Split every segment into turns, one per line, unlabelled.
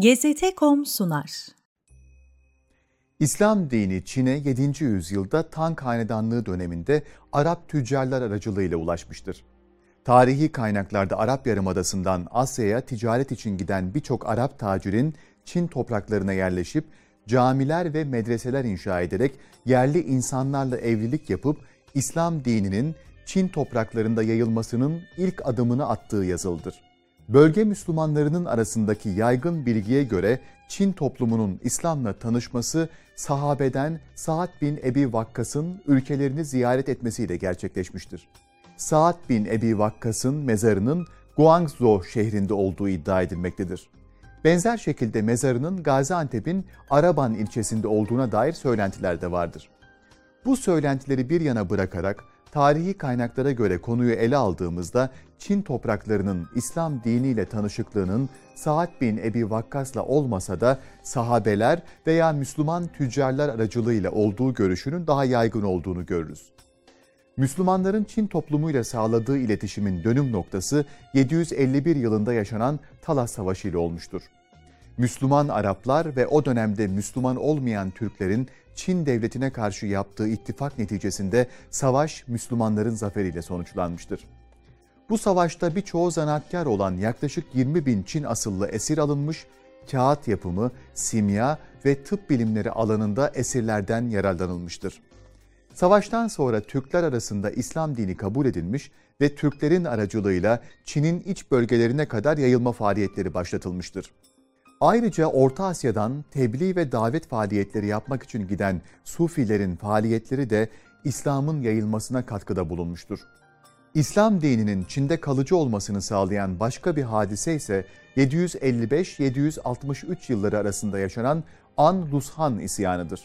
GZT.com sunar.
İslam dini Çin'e 7. yüzyılda Tang Hanedanlığı döneminde Arap tüccarlar aracılığıyla ulaşmıştır. Tarihi kaynaklarda Arap Yarımadası'ndan Asya'ya ticaret için giden birçok Arap tacirin Çin topraklarına yerleşip camiler ve medreseler inşa ederek yerli insanlarla evlilik yapıp İslam dininin Çin topraklarında yayılmasının ilk adımını attığı yazıldır. Bölge Müslümanlarının arasındaki yaygın bilgiye göre Çin toplumunun İslam'la tanışması sahabeden Saad bin Ebi Vakkas'ın ülkelerini ziyaret etmesiyle gerçekleşmiştir. Saad bin Ebi Vakkas'ın mezarının Guangzhou şehrinde olduğu iddia edilmektedir. Benzer şekilde mezarının Gaziantep'in Araban ilçesinde olduğuna dair söylentiler de vardır. Bu söylentileri bir yana bırakarak tarihi kaynaklara göre konuyu ele aldığımızda Çin topraklarının İslam diniyle tanışıklığının Saad bin Ebi Vakkas'la olmasa da sahabeler veya Müslüman tüccarlar aracılığıyla olduğu görüşünün daha yaygın olduğunu görürüz. Müslümanların Çin toplumuyla sağladığı iletişimin dönüm noktası 751 yılında yaşanan Talas Savaşı ile olmuştur. Müslüman Araplar ve o dönemde Müslüman olmayan Türklerin Çin devletine karşı yaptığı ittifak neticesinde savaş Müslümanların zaferiyle sonuçlanmıştır. Bu savaşta birçoğu zanaatkar olan yaklaşık 20 bin Çin asıllı esir alınmış, kağıt yapımı, simya ve tıp bilimleri alanında esirlerden yararlanılmıştır. Savaştan sonra Türkler arasında İslam dini kabul edilmiş ve Türklerin aracılığıyla Çin'in iç bölgelerine kadar yayılma faaliyetleri başlatılmıştır. Ayrıca Orta Asya'dan tebliğ ve davet faaliyetleri yapmak için giden Sufilerin faaliyetleri de İslam'ın yayılmasına katkıda bulunmuştur. İslam dininin Çin'de kalıcı olmasını sağlayan başka bir hadise ise 755-763 yılları arasında yaşanan An-Lushan isyanıdır.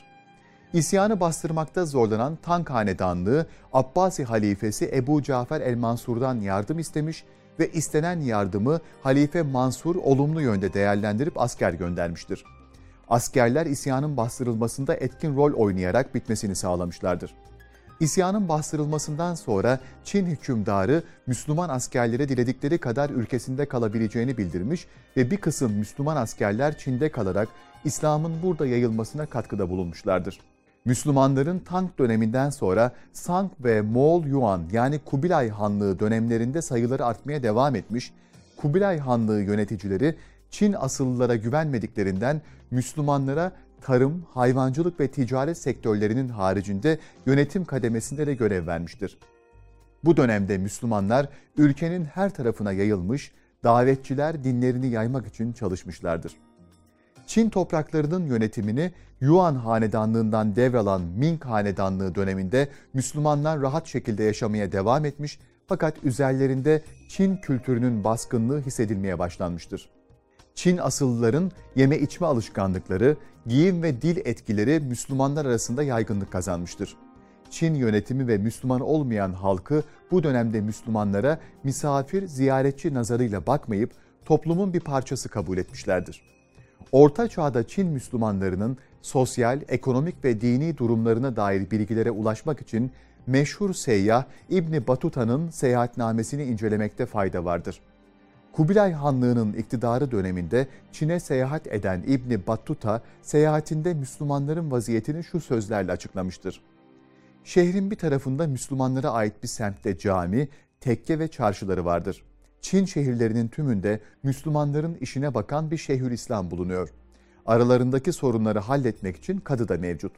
İsyanı bastırmakta zorlanan Tank Hanedanlığı Abbasi halifesi Ebu Cafer el-Mansur'dan yardım istemiş istenen yardımı Halife Mansur olumlu yönde değerlendirip asker göndermiştir. Askerler isyanın bastırılmasında etkin rol oynayarak bitmesini sağlamışlardır. İsyanın bastırılmasından sonra Çin hükümdarı Müslüman askerlere diledikleri kadar ülkesinde kalabileceğini bildirmiş ve bir kısım Müslüman askerler Çin'de kalarak İslam'ın burada yayılmasına katkıda bulunmuşlardır. Müslümanların Tang döneminden sonra Sang ve Moğol Yuan yani Kubilay Hanlığı dönemlerinde sayıları artmaya devam etmiş, Kubilay Hanlığı yöneticileri Çin asıllılara güvenmediklerinden Müslümanlara tarım, hayvancılık ve ticaret sektörlerinin haricinde yönetim kademesinde de görev vermiştir. Bu dönemde Müslümanlar ülkenin her tarafına yayılmış, davetçiler dinlerini yaymak için çalışmışlardır. Çin topraklarının yönetimini Yuan hanedanlığından devralan Ming hanedanlığı döneminde Müslümanlar rahat şekilde yaşamaya devam etmiş fakat üzerlerinde Çin kültürünün baskınlığı hissedilmeye başlanmıştır. Çin asıllıların yeme içme alışkanlıkları, giyim ve dil etkileri Müslümanlar arasında yaygınlık kazanmıştır. Çin yönetimi ve Müslüman olmayan halkı bu dönemde Müslümanlara misafir, ziyaretçi nazarıyla bakmayıp toplumun bir parçası kabul etmişlerdir. Orta Çağ'da Çin Müslümanlarının sosyal, ekonomik ve dini durumlarına dair bilgilere ulaşmak için meşhur seyyah İbni Batuta'nın seyahatnamesini incelemekte fayda vardır. Kubilay Hanlığı'nın iktidarı döneminde Çin'e seyahat eden İbni Battuta, seyahatinde Müslümanların vaziyetini şu sözlerle açıklamıştır. Şehrin bir tarafında Müslümanlara ait bir semtte cami, tekke ve çarşıları vardır. Çin şehirlerinin tümünde Müslümanların işine bakan bir Şeyhülislam bulunuyor. Aralarındaki sorunları halletmek için kadı da mevcut.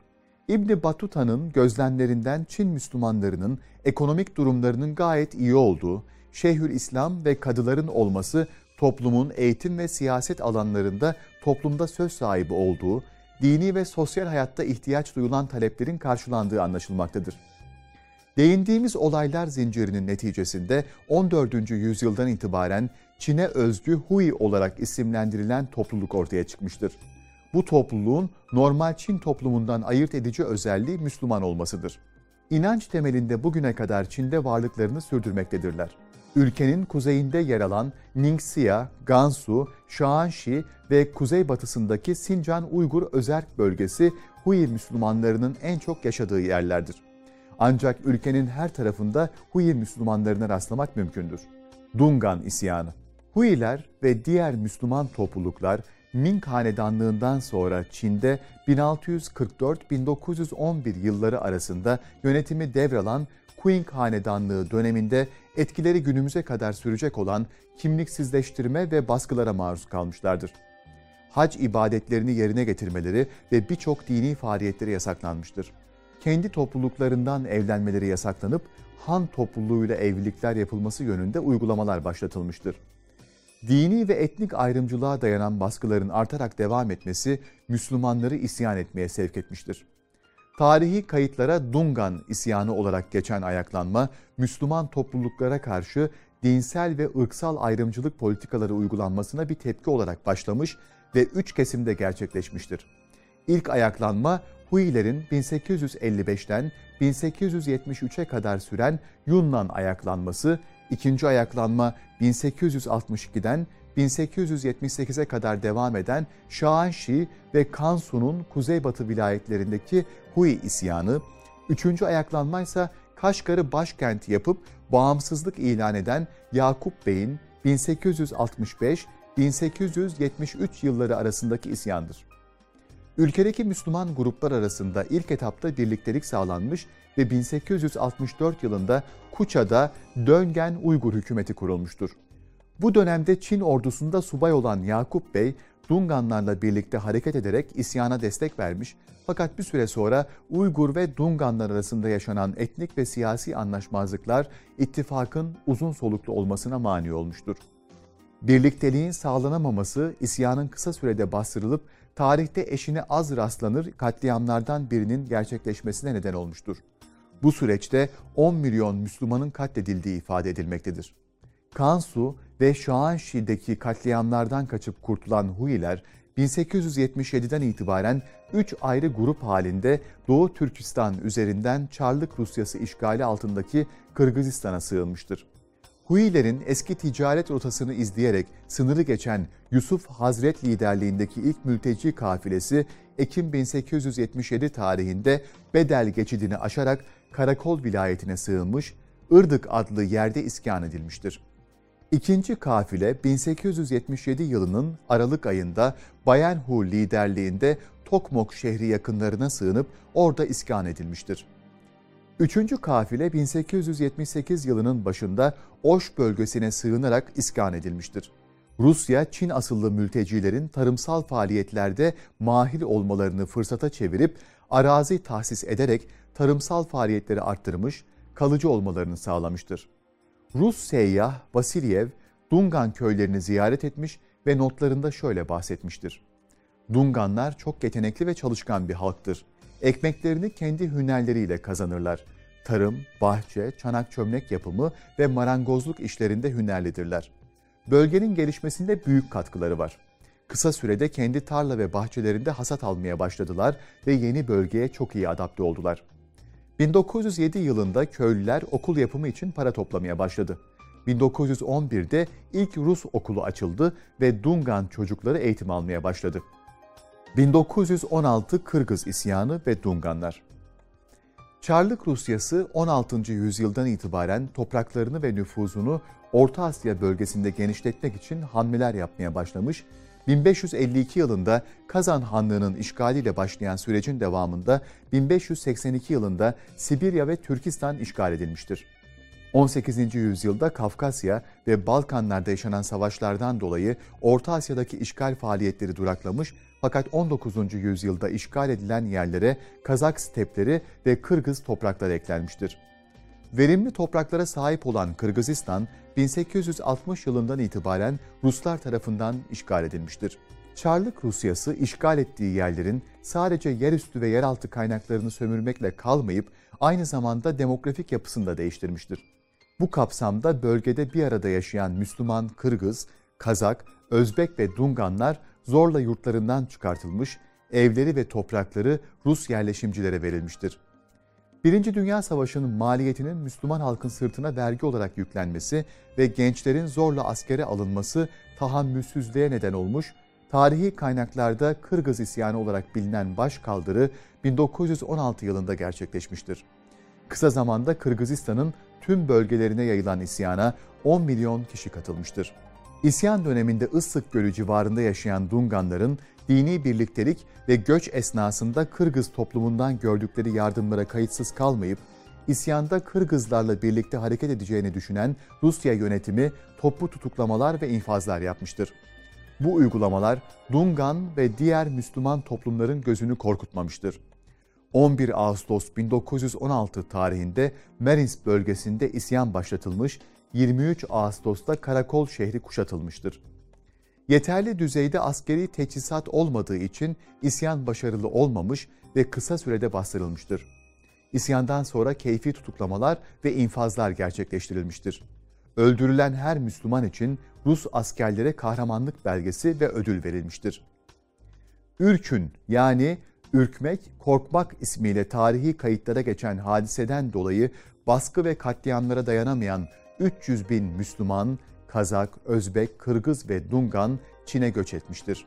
İbni Batuta'nın gözlemlerinden Çin Müslümanlarının ekonomik durumlarının gayet iyi olduğu, Şeyhül İslam ve kadıların olması toplumun eğitim ve siyaset alanlarında toplumda söz sahibi olduğu, dini ve sosyal hayatta ihtiyaç duyulan taleplerin karşılandığı anlaşılmaktadır. Değindiğimiz olaylar zincirinin neticesinde 14. yüzyıldan itibaren Çin'e özgü Hui olarak isimlendirilen topluluk ortaya çıkmıştır. Bu topluluğun normal Çin toplumundan ayırt edici özelliği Müslüman olmasıdır. İnanç temelinde bugüne kadar Çin'de varlıklarını sürdürmektedirler. Ülkenin kuzeyinde yer alan Ningxia, Gansu, Shaanxi ve kuzeybatısındaki Sincan Uygur Özerk bölgesi Hui Müslümanlarının en çok yaşadığı yerlerdir. Ancak ülkenin her tarafında Hui Müslümanlarına rastlamak mümkündür. Dungan isyanı Huiler ve diğer Müslüman topluluklar Ming Hanedanlığından sonra Çin'de 1644-1911 yılları arasında yönetimi devralan Qing Hanedanlığı döneminde etkileri günümüze kadar sürecek olan kimliksizleştirme ve baskılara maruz kalmışlardır. Hac ibadetlerini yerine getirmeleri ve birçok dini faaliyetleri yasaklanmıştır. Kendi topluluklarından evlenmeleri yasaklanıp Han topluluğuyla evlilikler yapılması yönünde uygulamalar başlatılmıştır. Dini ve etnik ayrımcılığa dayanan baskıların artarak devam etmesi Müslümanları isyan etmeye sevk etmiştir. Tarihi kayıtlara Dungan isyanı olarak geçen ayaklanma, Müslüman topluluklara karşı dinsel ve ırksal ayrımcılık politikaları uygulanmasına bir tepki olarak başlamış ve üç kesimde gerçekleşmiştir. İlk ayaklanma Huilerin 1855'ten 1873'e kadar süren Yunnan ayaklanması, ikinci ayaklanma 1862'den 1878'e kadar devam eden Şaanşi ve Kansu'nun kuzeybatı vilayetlerindeki Hui isyanı, üçüncü ayaklanma ise Kaşgar'ı başkent yapıp bağımsızlık ilan eden Yakup Bey'in 1865-1873 yılları arasındaki isyandır. Ülkedeki Müslüman gruplar arasında ilk etapta birliktelik sağlanmış ve 1864 yılında Kuça'da Döngen Uygur hükümeti kurulmuştur. Bu dönemde Çin ordusunda subay olan Yakup Bey, Dunganlarla birlikte hareket ederek isyana destek vermiş fakat bir süre sonra Uygur ve Dunganlar arasında yaşanan etnik ve siyasi anlaşmazlıklar ittifakın uzun soluklu olmasına mani olmuştur. Birlikteliğin sağlanamaması isyanın kısa sürede bastırılıp tarihte eşine az rastlanır katliamlardan birinin gerçekleşmesine neden olmuştur. Bu süreçte 10 milyon Müslümanın katledildiği ifade edilmektedir. Kansu ve Şaanşi'deki katliamlardan kaçıp kurtulan Huiler 1877'den itibaren 3 ayrı grup halinde Doğu Türkistan üzerinden Çarlık Rusyası işgali altındaki Kırgızistan'a sığınmıştır. Huilerin eski ticaret rotasını izleyerek sınırı geçen Yusuf Hazret liderliğindeki ilk mülteci kafilesi Ekim 1877 tarihinde Bedel geçidini aşarak Karakol vilayetine sığınmış, Irdık adlı yerde iskan edilmiştir. İkinci kafile 1877 yılının Aralık ayında Bayenhu liderliğinde Tokmok şehri yakınlarına sığınıp orada iskan edilmiştir. Üçüncü kafile 1878 yılının başında Oş bölgesine sığınarak iskan edilmiştir. Rusya, Çin asıllı mültecilerin tarımsal faaliyetlerde mahir olmalarını fırsata çevirip arazi tahsis ederek tarımsal faaliyetleri arttırmış, kalıcı olmalarını sağlamıştır. Rus seyyah Vasilyev, Dungan köylerini ziyaret etmiş ve notlarında şöyle bahsetmiştir. Dunganlar çok yetenekli ve çalışkan bir halktır. Ekmeklerini kendi hünerleriyle kazanırlar. Tarım, bahçe, çanak çömlek yapımı ve marangozluk işlerinde hünerlidirler. Bölgenin gelişmesinde büyük katkıları var. Kısa sürede kendi tarla ve bahçelerinde hasat almaya başladılar ve yeni bölgeye çok iyi adapte oldular. 1907 yılında köylüler okul yapımı için para toplamaya başladı. 1911'de ilk Rus okulu açıldı ve Dungan çocukları eğitim almaya başladı. 1916 Kırgız isyanı ve Dunganlar Çarlık Rusyası 16. yüzyıldan itibaren topraklarını ve nüfuzunu Orta Asya bölgesinde genişletmek için hamleler yapmaya başlamış 1552 yılında Kazan Hanlığı'nın işgaliyle başlayan sürecin devamında 1582 yılında Sibirya ve Türkistan işgal edilmiştir. 18. yüzyılda Kafkasya ve Balkanlarda yaşanan savaşlardan dolayı Orta Asya'daki işgal faaliyetleri duraklamış fakat 19. yüzyılda işgal edilen yerlere Kazak stepleri ve Kırgız toprakları eklenmiştir. Verimli topraklara sahip olan Kırgızistan, 1860 yılından itibaren Ruslar tarafından işgal edilmiştir. Çarlık Rusyası işgal ettiği yerlerin sadece yerüstü ve yeraltı kaynaklarını sömürmekle kalmayıp aynı zamanda demografik yapısını da değiştirmiştir. Bu kapsamda bölgede bir arada yaşayan Müslüman Kırgız, Kazak, Özbek ve Dunganlar zorla yurtlarından çıkartılmış, evleri ve toprakları Rus yerleşimcilere verilmiştir. Birinci Dünya Savaşı'nın maliyetinin Müslüman halkın sırtına vergi olarak yüklenmesi ve gençlerin zorla askere alınması tahammülsüzlüğe neden olmuş, tarihi kaynaklarda Kırgız isyanı olarak bilinen baş kaldırı 1916 yılında gerçekleşmiştir. Kısa zamanda Kırgızistan'ın tüm bölgelerine yayılan isyana 10 milyon kişi katılmıştır. İsyan döneminde Issık Gölü civarında yaşayan Dunganların dini birliktelik ve göç esnasında Kırgız toplumundan gördükleri yardımlara kayıtsız kalmayıp isyanda Kırgızlarla birlikte hareket edeceğini düşünen Rusya yönetimi toplu tutuklamalar ve infazlar yapmıştır. Bu uygulamalar Dungan ve diğer Müslüman toplumların gözünü korkutmamıştır. 11 Ağustos 1916 tarihinde Merins bölgesinde isyan başlatılmış, 23 Ağustos'ta Karakol şehri kuşatılmıştır. Yeterli düzeyde askeri teçhizat olmadığı için isyan başarılı olmamış ve kısa sürede bastırılmıştır. İsyandan sonra keyfi tutuklamalar ve infazlar gerçekleştirilmiştir. Öldürülen her Müslüman için Rus askerlere kahramanlık belgesi ve ödül verilmiştir. Ürkün yani ürkmek, korkmak ismiyle tarihi kayıtlara geçen hadiseden dolayı baskı ve katliamlara dayanamayan 300 bin Müslüman, Kazak, Özbek, Kırgız ve Dungan Çin'e göç etmiştir.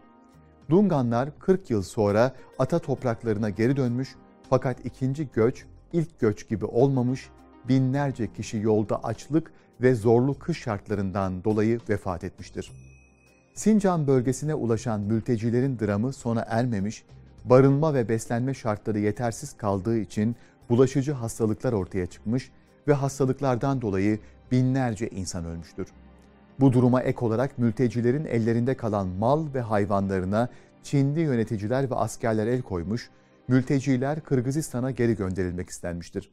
Dunganlar 40 yıl sonra ata topraklarına geri dönmüş fakat ikinci göç ilk göç gibi olmamış, binlerce kişi yolda açlık ve zorlu kış şartlarından dolayı vefat etmiştir. Sincan bölgesine ulaşan mültecilerin dramı sona ermemiş, barınma ve beslenme şartları yetersiz kaldığı için bulaşıcı hastalıklar ortaya çıkmış ve hastalıklardan dolayı binlerce insan ölmüştür. Bu duruma ek olarak mültecilerin ellerinde kalan mal ve hayvanlarına Çinli yöneticiler ve askerler el koymuş, mülteciler Kırgızistan'a geri gönderilmek istenmiştir.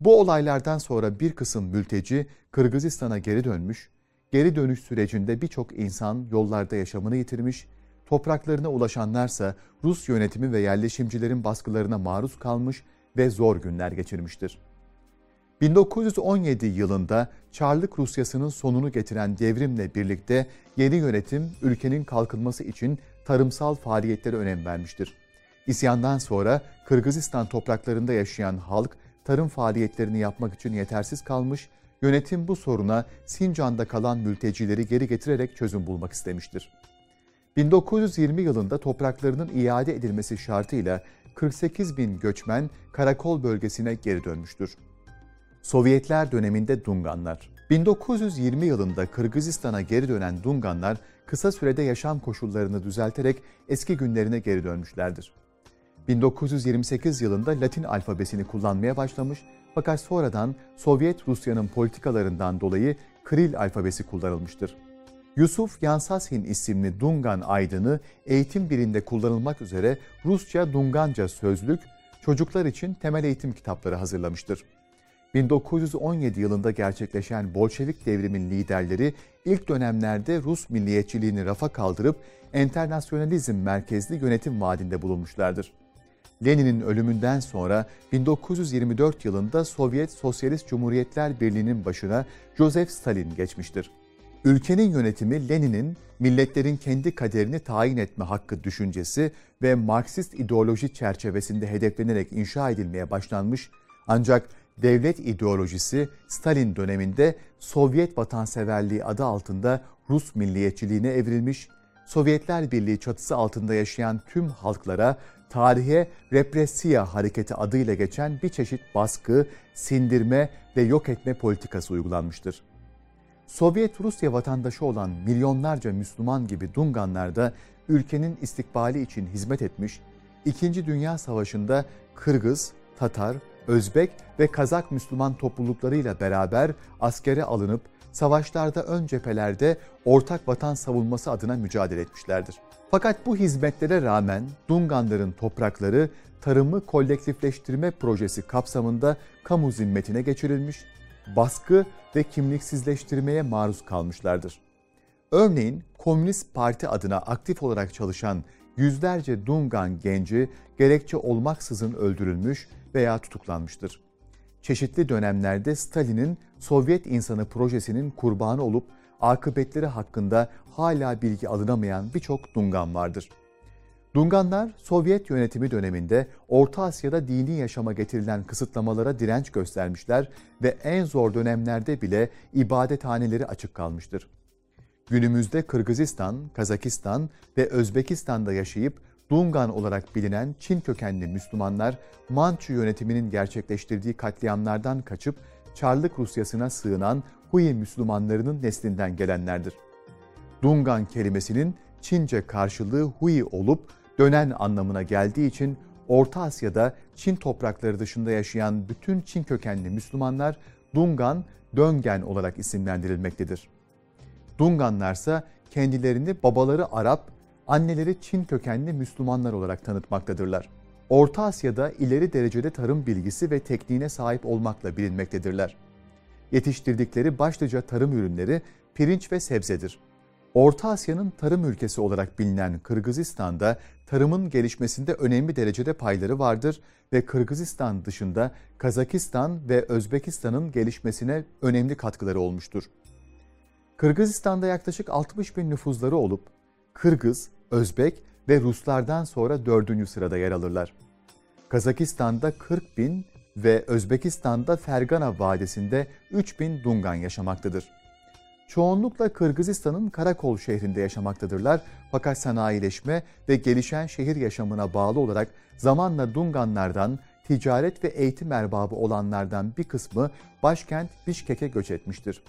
Bu olaylardan sonra bir kısım mülteci Kırgızistan'a geri dönmüş, geri dönüş sürecinde birçok insan yollarda yaşamını yitirmiş, topraklarına ulaşanlarsa Rus yönetimi ve yerleşimcilerin baskılarına maruz kalmış ve zor günler geçirmiştir. 1917 yılında Çarlık Rusyası'nın sonunu getiren devrimle birlikte yeni yönetim ülkenin kalkınması için tarımsal faaliyetlere önem vermiştir. İsyandan sonra Kırgızistan topraklarında yaşayan halk tarım faaliyetlerini yapmak için yetersiz kalmış, yönetim bu soruna Sincan'da kalan mültecileri geri getirerek çözüm bulmak istemiştir. 1920 yılında topraklarının iade edilmesi şartıyla 48 bin göçmen karakol bölgesine geri dönmüştür. Sovyetler döneminde Dunganlar 1920 yılında Kırgızistan'a geri dönen Dunganlar kısa sürede yaşam koşullarını düzelterek eski günlerine geri dönmüşlerdir. 1928 yılında Latin alfabesini kullanmaya başlamış fakat sonradan Sovyet Rusya'nın politikalarından dolayı Kril alfabesi kullanılmıştır. Yusuf Yansashin isimli Dungan aydını eğitim birinde kullanılmak üzere Rusça Dunganca sözlük, çocuklar için temel eğitim kitapları hazırlamıştır. 1917 yılında gerçekleşen Bolşevik devrimin liderleri ilk dönemlerde Rus milliyetçiliğini rafa kaldırıp enternasyonalizm merkezli yönetim vaadinde bulunmuşlardır. Lenin'in ölümünden sonra 1924 yılında Sovyet Sosyalist Cumhuriyetler Birliği'nin başına Joseph Stalin geçmiştir. Ülkenin yönetimi Lenin'in milletlerin kendi kaderini tayin etme hakkı düşüncesi ve Marksist ideoloji çerçevesinde hedeflenerek inşa edilmeye başlanmış ancak devlet ideolojisi Stalin döneminde Sovyet vatanseverliği adı altında Rus milliyetçiliğine evrilmiş, Sovyetler Birliği çatısı altında yaşayan tüm halklara tarihe represiya hareketi adıyla geçen bir çeşit baskı, sindirme ve yok etme politikası uygulanmıştır. Sovyet Rusya vatandaşı olan milyonlarca Müslüman gibi Dunganlar da ülkenin istikbali için hizmet etmiş, İkinci Dünya Savaşı'nda Kırgız, Tatar, Özbek ve Kazak Müslüman topluluklarıyla beraber askere alınıp savaşlarda ön cephelerde ortak vatan savunması adına mücadele etmişlerdir. Fakat bu hizmetlere rağmen Dunganların toprakları tarımı kolektifleştirme projesi kapsamında kamu zimmetine geçirilmiş, baskı ve kimliksizleştirmeye maruz kalmışlardır. Örneğin Komünist Parti adına aktif olarak çalışan yüzlerce Dungan genci gerekçe olmaksızın öldürülmüş veya tutuklanmıştır. Çeşitli dönemlerde Stalin'in Sovyet insanı projesinin kurbanı olup akıbetleri hakkında hala bilgi alınamayan birçok Dungan vardır. Dunganlar Sovyet yönetimi döneminde Orta Asya'da dini yaşama getirilen kısıtlamalara direnç göstermişler ve en zor dönemlerde bile ibadethaneleri açık kalmıştır. Günümüzde Kırgızistan, Kazakistan ve Özbekistan'da yaşayıp Dungan olarak bilinen Çin kökenli Müslümanlar Mançu yönetiminin gerçekleştirdiği katliamlardan kaçıp Çarlık Rusyası'na sığınan Hui Müslümanlarının neslinden gelenlerdir. Dungan kelimesinin Çince karşılığı hui olup dönen anlamına geldiği için Orta Asya'da Çin toprakları dışında yaşayan bütün Çin kökenli Müslümanlar Dungan, Döngen olarak isimlendirilmektedir. Dunganlarsa kendilerini babaları Arap, anneleri Çin kökenli Müslümanlar olarak tanıtmaktadırlar. Orta Asya'da ileri derecede tarım bilgisi ve tekniğine sahip olmakla bilinmektedirler. Yetiştirdikleri başlıca tarım ürünleri pirinç ve sebzedir. Orta Asya'nın tarım ülkesi olarak bilinen Kırgızistan'da tarımın gelişmesinde önemli derecede payları vardır ve Kırgızistan dışında Kazakistan ve Özbekistan'ın gelişmesine önemli katkıları olmuştur. Kırgızistan'da yaklaşık 60 bin nüfuzları olup Kırgız, Özbek ve Ruslardan sonra dördüncü sırada yer alırlar. Kazakistan'da 40 bin ve Özbekistan'da Fergana Vadisi'nde 3 bin Dungan yaşamaktadır. Çoğunlukla Kırgızistan'ın Karakol şehrinde yaşamaktadırlar fakat sanayileşme ve gelişen şehir yaşamına bağlı olarak zamanla Dunganlardan ticaret ve eğitim erbabı olanlardan bir kısmı başkent Bişkek'e göç etmiştir.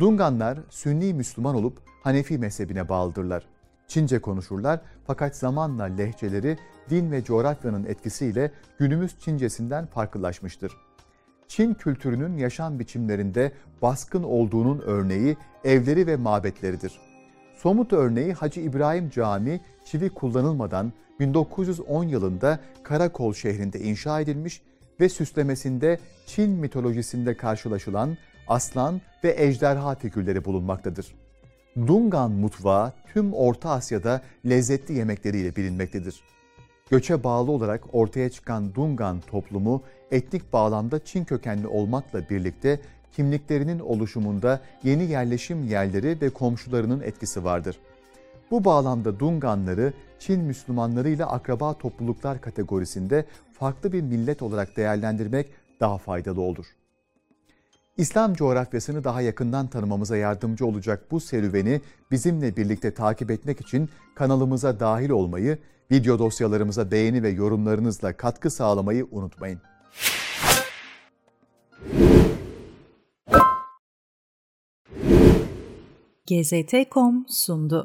Dunganlar Sünni Müslüman olup Hanefi mezhebine bağlıdırlar. Çince konuşurlar fakat zamanla lehçeleri din ve coğrafyanın etkisiyle günümüz Çincesinden farklılaşmıştır. Çin kültürünün yaşam biçimlerinde baskın olduğunun örneği evleri ve mabetleridir. Somut örneği Hacı İbrahim Camii çivi kullanılmadan 1910 yılında Karakol şehrinde inşa edilmiş ve süslemesinde Çin mitolojisinde karşılaşılan aslan ve ejderha figürleri bulunmaktadır. Dungan mutfağı tüm Orta Asya'da lezzetli yemekleriyle bilinmektedir. Göçe bağlı olarak ortaya çıkan Dungan toplumu etnik bağlamda Çin kökenli olmakla birlikte kimliklerinin oluşumunda yeni yerleşim yerleri ve komşularının etkisi vardır. Bu bağlamda Dunganları Çin Müslümanları ile akraba topluluklar kategorisinde farklı bir millet olarak değerlendirmek daha faydalı olur. İslam coğrafyasını daha yakından tanımamıza yardımcı olacak bu serüveni bizimle birlikte takip etmek için kanalımıza dahil olmayı, video dosyalarımıza beğeni ve yorumlarınızla katkı sağlamayı unutmayın.
GZT.com sundu.